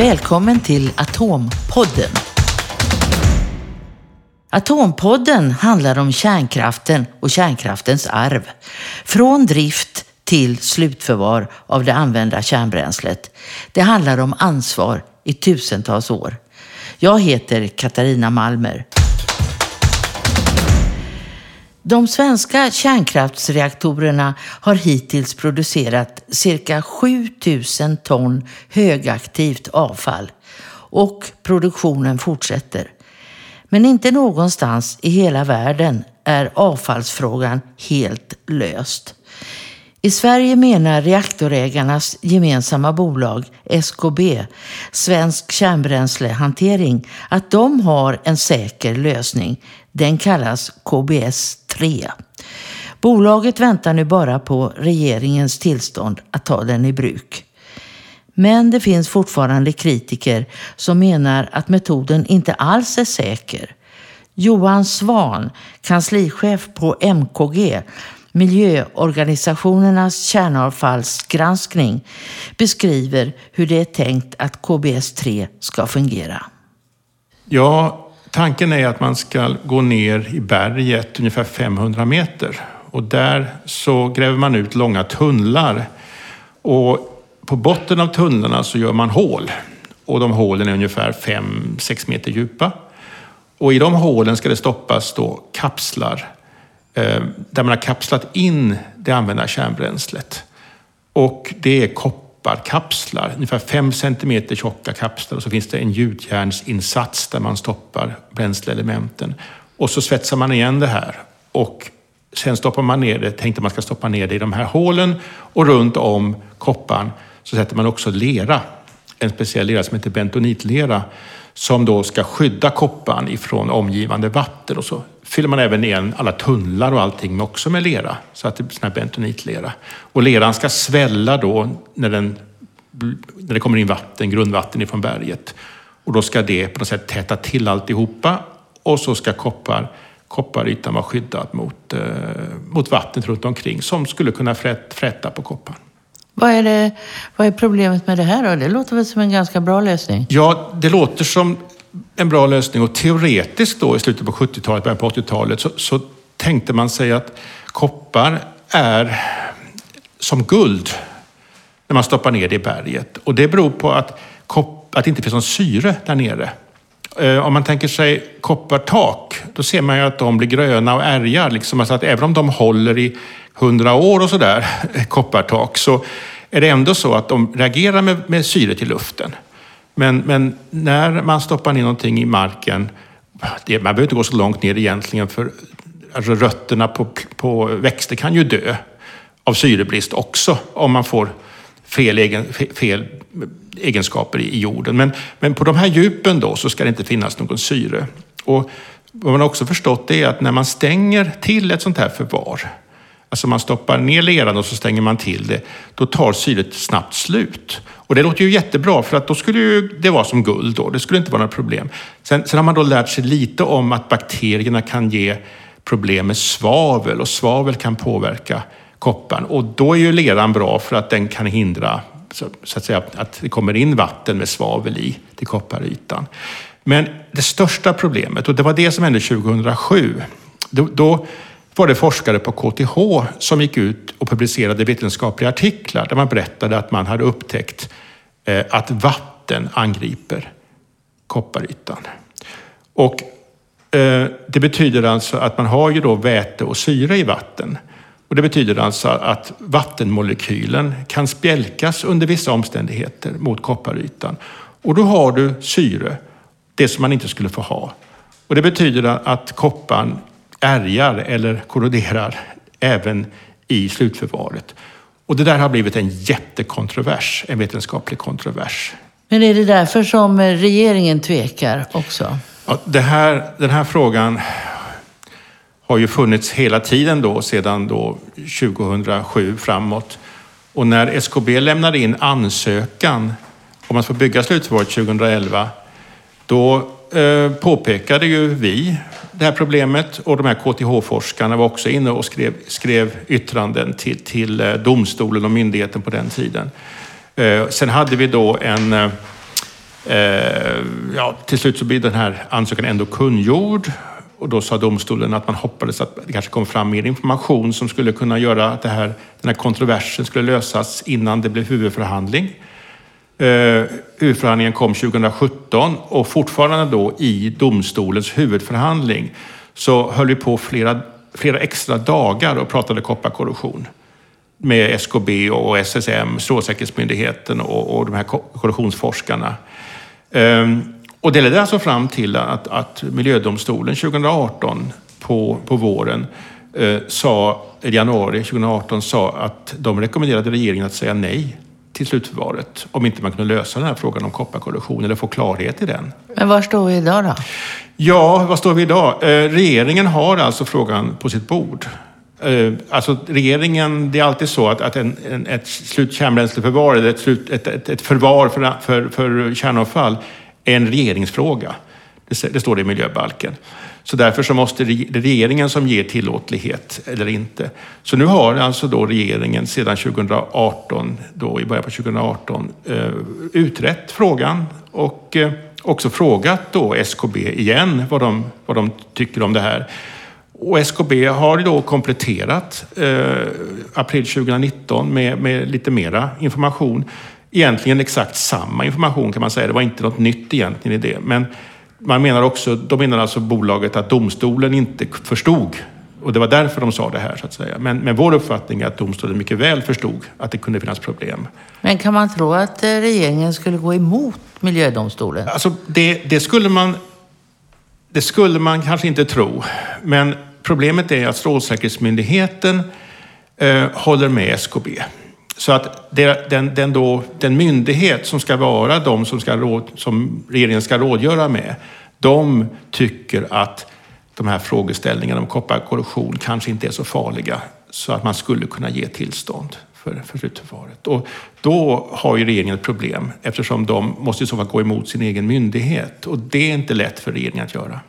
Välkommen till Atompodden. Atompodden handlar om kärnkraften och kärnkraftens arv. Från drift till slutförvar av det använda kärnbränslet. Det handlar om ansvar i tusentals år. Jag heter Katarina Malmer. De svenska kärnkraftsreaktorerna har hittills producerat cirka 7000 ton högaktivt avfall och produktionen fortsätter. Men inte någonstans i hela världen är avfallsfrågan helt löst. I Sverige menar reaktorägarnas gemensamma bolag SKB, Svensk Kärnbränslehantering, att de har en säker lösning. Den kallas KBS-3. Bolaget väntar nu bara på regeringens tillstånd att ta den i bruk. Men det finns fortfarande kritiker som menar att metoden inte alls är säker. Johan Svan, kanslichef på MKG, miljöorganisationernas kärnavfallsgranskning, beskriver hur det är tänkt att KBS-3 ska fungera. Ja, tanken är att man ska gå ner i berget ungefär 500 meter och där så gräver man ut långa tunnlar. Och på botten av tunnlarna så gör man hål och de hålen är ungefär 5-6 meter djupa. Och i de hålen ska det stoppas då kapslar Eh, där man har kapslat in det använda kärnbränslet. Och det är kopparkapslar, ungefär 5 centimeter tjocka kapslar och så finns det en gjutjärnsinsats där man stoppar bränsleelementen. Och så svetsar man igen det här och sen stoppar man ner det, tänkte man ska stoppa ner det i de här hålen och runt om kopparn så sätter man också lera, en speciell lera som heter bentonitlera som då ska skydda kopparn ifrån omgivande vatten och så fyller man även igen alla tunnlar och allting med också med lera så att det blir sån här bentonitlera. Och leran ska svälla då när, den, när det kommer in vatten, grundvatten ifrån berget. Och då ska det på något sätt täta till alltihopa och så ska koppar, kopparytan vara skyddad mot, eh, mot vattnet runt omkring som skulle kunna fräta på kopparn. Vad är, det, vad är problemet med det här då? Det låter väl som en ganska bra lösning? Ja, det låter som en bra lösning och teoretiskt då i slutet på 70-talet, början på 80-talet så, så tänkte man sig att koppar är som guld när man stoppar ner det i berget. Och det beror på att, kopp, att det inte finns någon syre där nere. Eh, om man tänker sig koppartak, då ser man ju att de blir gröna och ärgar. Liksom. Alltså att även om de håller i hundra år och sådär, koppartak, så är det ändå så att de reagerar med, med syret i luften. Men, men, när man stoppar ner någonting i marken, det, man behöver inte gå så långt ner egentligen, för alltså rötterna på, på växter kan ju dö av syrebrist också, om man får fel, egen, fel egenskaper i jorden. Men, men på de här djupen då så ska det inte finnas någon syre. Och vad man också förstått är att när man stänger till ett sånt här förvar, Alltså man stoppar ner leran och så stänger man till det. Då tar syret snabbt slut. Och det låter ju jättebra för att då skulle ju det vara som guld då. Det skulle inte vara några problem. Sen, sen har man då lärt sig lite om att bakterierna kan ge problem med svavel och svavel kan påverka kopparn. Och då är ju leran bra för att den kan hindra så, så att, säga, att det kommer in vatten med svavel i till kopparytan. Men det största problemet, och det var det som hände 2007, då, då var det forskare på KTH som gick ut och publicerade vetenskapliga artiklar där man berättade att man hade upptäckt eh, att vatten angriper kopparytan. Och eh, det betyder alltså att man har ju då väte och syre i vatten. Och det betyder alltså att vattenmolekylen kan spjälkas under vissa omständigheter mot kopparytan. Och då har du syre, det som man inte skulle få ha. Och det betyder att kopparn ärgar eller korroderar även i slutförvaret. Och det där har blivit en jättekontrovers, en vetenskaplig kontrovers. Men är det därför som regeringen tvekar också? Ja, här, den här frågan har ju funnits hela tiden då, sedan då 2007 framåt. Och när SKB lämnade in ansökan om att få bygga slutförvaret 2011, då eh, påpekade ju vi det här problemet och de här KTH-forskarna var också inne och skrev, skrev yttranden till, till eh, domstolen och myndigheten på den tiden. Eh, sen hade vi då en, eh, eh ja, till slut så blir den här ansökan ändå kungjord och då sa domstolen att man hoppades att det kanske kom fram mer information som skulle kunna göra att det här, den här kontroversen skulle lösas innan det blev huvudförhandling. Eh, Urförhandlingen kom 2017 och fortfarande då i domstolens huvudförhandling så höll vi på flera, flera extra dagar och pratade kopparkorrosion med SKB och SSM, Strålsäkerhetsmyndigheten och, och de här korrosionsforskarna. Ehm, och det ledde alltså fram till att, att miljödomstolen 2018 på, på våren eh, sa, i januari 2018 sa att de rekommenderade regeringen att säga nej till slutförvaret om inte man kunde lösa den här frågan om kopparkorrosion eller få klarhet i den. Men var står vi idag då? Ja, var står vi idag? Eh, regeringen har alltså frågan på sitt bord. Eh, alltså regeringen, det är alltid så att, att en, en, ett slutkärnbränsleförvar eller ett, slut, ett, ett, ett förvar för, för, för kärnavfall en regeringsfråga. Det, det står det i miljöbalken. Så därför så måste det regeringen som ger tillåtlighet eller inte. Så nu har alltså då regeringen sedan 2018, då i början på 2018, eh, utrett frågan och eh, också frågat då SKB igen vad de, vad de tycker om det här. Och SKB har då kompletterat eh, april 2019 med, med lite mera information egentligen exakt samma information kan man säga. Det var inte något nytt egentligen i det. Men man menar också, då menar alltså bolaget att domstolen inte förstod och det var därför de sa det här så att säga. Men, men vår uppfattning är att domstolen mycket väl förstod att det kunde finnas problem. Men kan man tro att eh, regeringen skulle gå emot miljödomstolen? Alltså det, det skulle man det skulle man kanske inte tro. Men problemet är att Strålsäkerhetsmyndigheten eh, håller med SKB. Så att det, den, den, då, den myndighet som ska vara de som, ska råd, som regeringen ska rådgöra med, de tycker att de här frågeställningarna om kopparkorrosion kanske inte är så farliga så att man skulle kunna ge tillstånd för, för slutförvaret. Och då har ju regeringen ett problem eftersom de måste i så fall gå emot sin egen myndighet och det är inte lätt för regeringen att göra.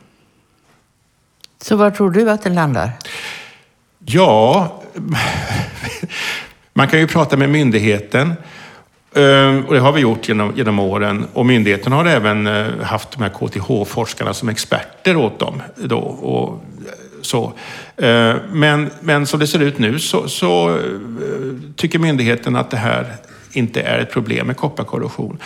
Så var tror du att det landar? Ja, man kan ju prata med myndigheten eh, och det har vi gjort genom, genom åren. Och myndigheten har även eh, haft de här KTH-forskarna som experter åt dem. Då, och så. Eh, men, men som det ser ut nu så, så tycker myndigheten att det här inte är ett problem med kopparkorrosion.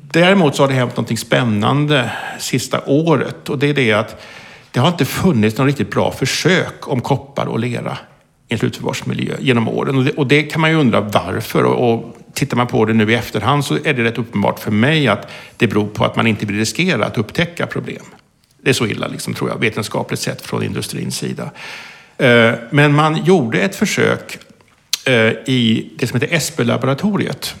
Däremot så har det hänt något spännande sista året och det är det att det har inte funnits något riktigt bra försök om koppar och lera en slutförvarsmiljö genom åren. Och det, och det, kan man ju undra varför. Och, och tittar man på det nu i efterhand så är det rätt uppenbart för mig att det beror på att man inte vill riskera att upptäcka problem. Det är så illa, liksom, tror jag, vetenskapligt sett från industrins sida. Eh, men man gjorde ett försök eh, i det som heter Esbø-laboratoriet.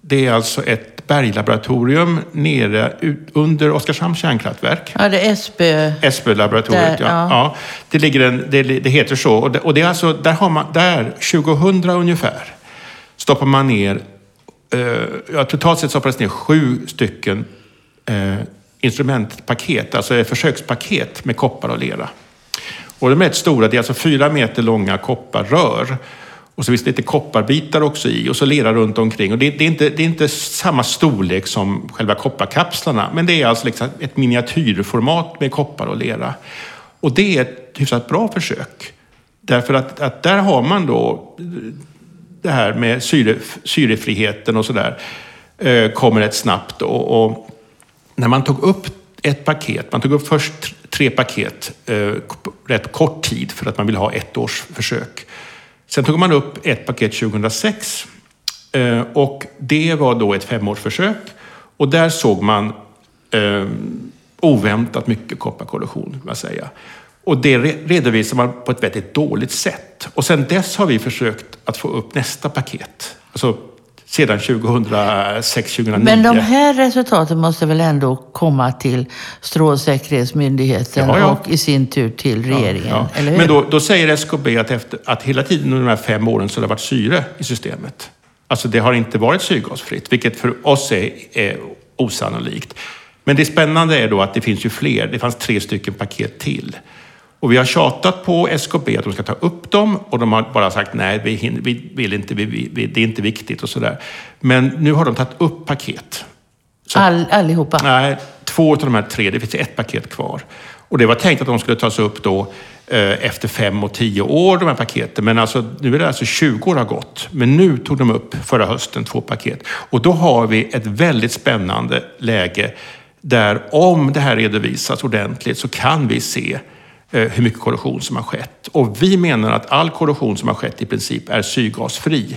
Det är alltså ett berglaboratorium nere under Oskarshamns kärnkraftverk. Ja, det är Esbö. Esbö-laboratoriet, ja. Ja. ja. Det, ligger en, det, det heter så. Och det, och det är alltså, där, har man, där, 2000 ungefär, stoppar man ner, eh, ja, totalt sett stoppades ner sju stycken eh, instrumentpaket, alltså försökspaket med koppar och lera. Och de är rätt stora, det är alltså fyra meter långa kopparrör och så finns det lite kopparbitar också i och så lera runt omkring. Och det, det, är inte, det är inte samma storlek som själva kopparkapslarna, men det är alltså liksom ett miniatyrformat med koppar och lera. Och det är ett hyfsat bra försök. Därför att, att där har man då det här med syre, syrefriheten och sådär eh, kommer rätt snabbt. Och, och, när man tog upp ett paket, man tog upp först tre paket eh, rätt kort tid för att man vill ha ett års försök. Sen tog man upp ett paket 2006 eh, och det var då ett femårsförsök och där såg man eh, oväntat mycket kopparkorrosion, man säga. Och det redovisar man på ett väldigt dåligt sätt. Och sen dess har vi försökt att få upp nästa paket. Alltså sedan 2006-2009. Men de här resultaten måste väl ändå komma till Strålsäkerhetsmyndigheten ja, ja. och i sin tur till regeringen? Ja, eller hur? Men då, då, säger SKB att, efter, att hela tiden under de här fem åren så har det varit syre i systemet. Alltså det har inte varit syrgasfritt, vilket för oss är, är osannolikt. Men det spännande är då att det finns ju fler. Det fanns tre stycken paket till. Och vi har tjatat på SKB att de ska ta upp dem och de har bara sagt nej, vi, vi vill inte, vi, vi, det är inte viktigt och sådär. Men nu har de tagit upp paket Så- All, allihopa? Nej, två av de här tre. Det finns ett paket kvar. Och det var tänkt att de skulle tas upp då eh, efter fem och tio år, de här paketen. Men alltså, nu är det alltså 20 år har gått. Men nu tog de upp förra hösten två paket. Och då har vi ett väldigt spännande läge där om det här redovisas ordentligt så kan vi se Eh, hur mycket korrosion som har skett. Och vi menar att all korrosion som har skett i princip är syrgasfri.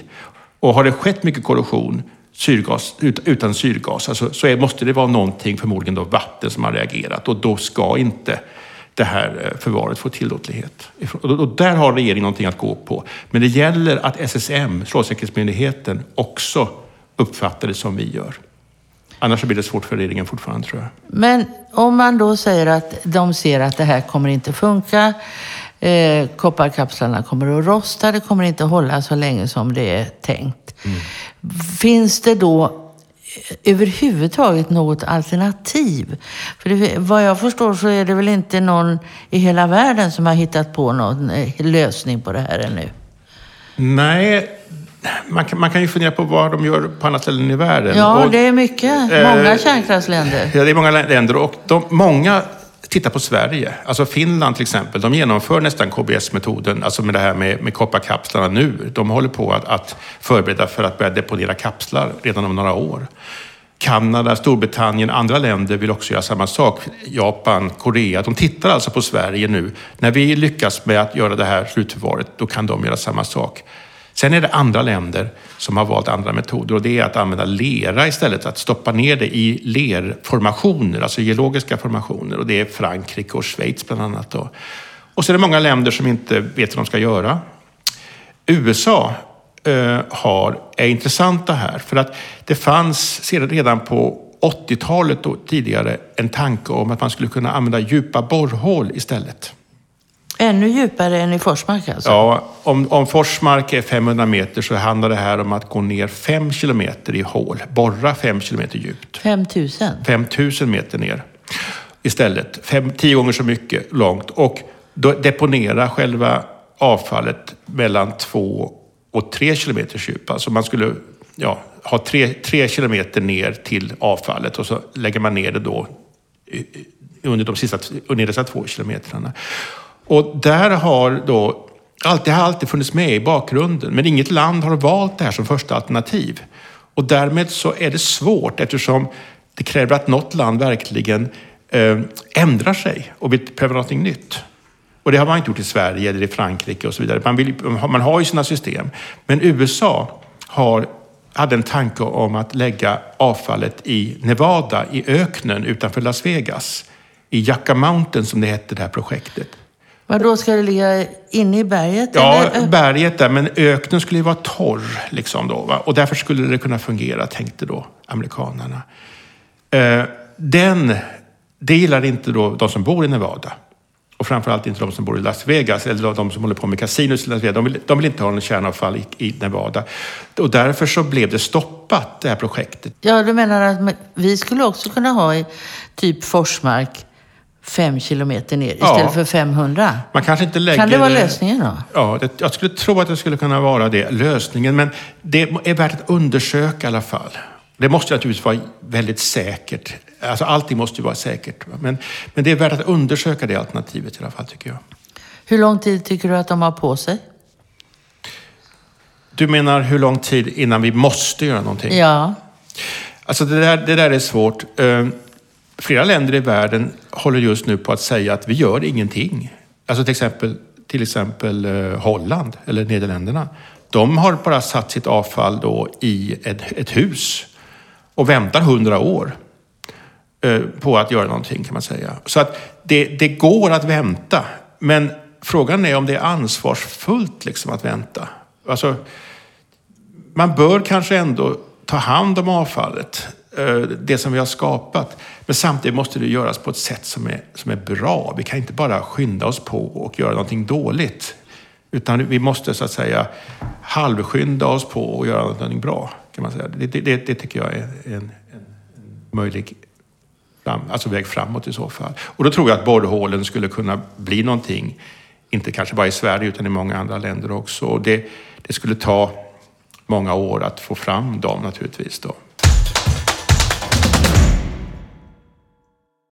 Och har det skett mycket korrosion syrgas, utan syrgas alltså, så är, måste det vara någonting, förmodligen då vatten, som har reagerat. Och då ska inte det här eh, förvaret få tillåtlighet. Och där har regeringen någonting att gå på. Men det gäller att SSM, Strålsäkerhetsmyndigheten, också uppfattar det som vi gör. Annars blir det svårt för regeringen fortfarande tror jag. Men om man då säger att de ser att det här kommer inte funka, eh, kopparkapslarna kommer att rosta, det kommer inte hålla så länge som det är tänkt. Finns det då eh, överhuvudtaget något alternativ? För det, vad jag förstår så är det väl inte någon i hela världen som har hittat på någon eh, lösning på det här ännu. Nej, man kan, man kan ju fundera på vad de gör på andra ställen i världen. Ja, Och- det är mycket. Många kärnkraftsländer. Ja, det är många länder och de, många tittar på Sverige. Alltså Finland till exempel, de genomför nästan KBS-metoden, alltså med det här med, med kopparkapslarna nu. De håller på att, att förbereda för att börja deponera kapslar redan om några år. Kanada, Storbritannien, andra länder vill också göra samma sak. Japan, Korea. De tittar alltså på Sverige nu. När vi lyckas med att göra det här slutförvaret, då kan de göra samma sak. Sen är det andra länder som har valt andra metoder och det är att använda lera istället, att stoppa ner det i lerformationer, alltså geologiska formationer. Och det är Frankrike och Schweiz bland annat. Då. Och så är det många länder som inte vet vad de ska göra. USA eh, har, är intressanta här för att det fanns redan på 80-talet och tidigare en tanke om att man skulle kunna använda djupa borrhål istället. Ännu djupare än i Forsmark alltså? Ja, om, om Forsmark är 500 meter så handlar det här om att gå ner 5 kilometer i hål, borra 5 kilometer djupt. 5000? 5000 meter ner istället. Fem, tio gånger så mycket långt. Och deponera själva avfallet mellan två och tre kilometers djup. Alltså man skulle ja, ha tre, tre kilometer ner till avfallet och så lägger man ner det då under de sista under dessa två kilometrarna. Och där har då det har alltid funnits med i bakgrunden, men inget land har valt det här som första alternativ. Och därmed så är det svårt eftersom det kräver att något land verkligen eh, ändrar sig och vill pröva någonting nytt. Och det har man inte gjort i Sverige eller i Frankrike och så vidare. Man, vill, man har ju sina system. Men USA har, hade en tanke om att lägga avfallet i Nevada, i öknen utanför Las Vegas. I Yucca Mountain som det hette, det här projektet. Vad då ska det ligga inne i berget? Ja, eller? berget där, men öknen skulle ju vara torr. Liksom då, va? Och därför skulle det kunna fungera, tänkte då amerikanerna. Eh, den, det gillar inte då de som bor i Nevada. Och framförallt inte de som bor i Las Vegas, eller de som håller på med casinos i Las Vegas. De vill, de vill inte ha någon kärnavfall i, i Nevada. Och därför så blev det stoppat, det här projektet. Ja, du menar att vi skulle också kunna ha i typ Forsmark fem kilometer ner Ja. istället för 500? Man kanske inte lägger... Kan det vara lösningen då? Ja, det, jag skulle tro att det skulle kunna vara det, lösningen. Men det är värt att undersöka i alla fall. Det måste naturligtvis vara väldigt säkert. Alltså allting måste ju vara säkert. Men, men det är värt att undersöka det alternativet i alla fall, tycker jag. Hur lång tid tycker du att de har på sig? Du menar hur lång tid innan vi måste göra någonting? Ja. Alltså det där, det där är svårt. Flera länder i världen håller just nu på att säga att vi gör ingenting. Alltså till exempel, till exempel eh, Holland eller Nederländerna. De har bara satt sitt avfall då i ett, ett hus och väntar hundra år eh, på att göra någonting kan man säga. Så att det, det går att vänta. Men frågan är om det är ansvarsfullt liksom att vänta. Alltså, man bör kanske ändå ta hand om avfallet, Eh, det som vi har skapat. Men samtidigt måste det göras på ett sätt som är, som är bra. Vi kan inte bara skynda oss på och göra någonting dåligt. Utan vi måste så att säga halvskynda oss på och göra någonting bra. Kan man säga. Det, det, det, tycker jag är en, en, en möjlig fram, alltså väg framåt i så fall. Och då tror jag att borrhålen skulle kunna bli någonting, inte kanske bara i Sverige utan i många andra länder också. Och det, det skulle ta många år att få fram dem naturligtvis. Då.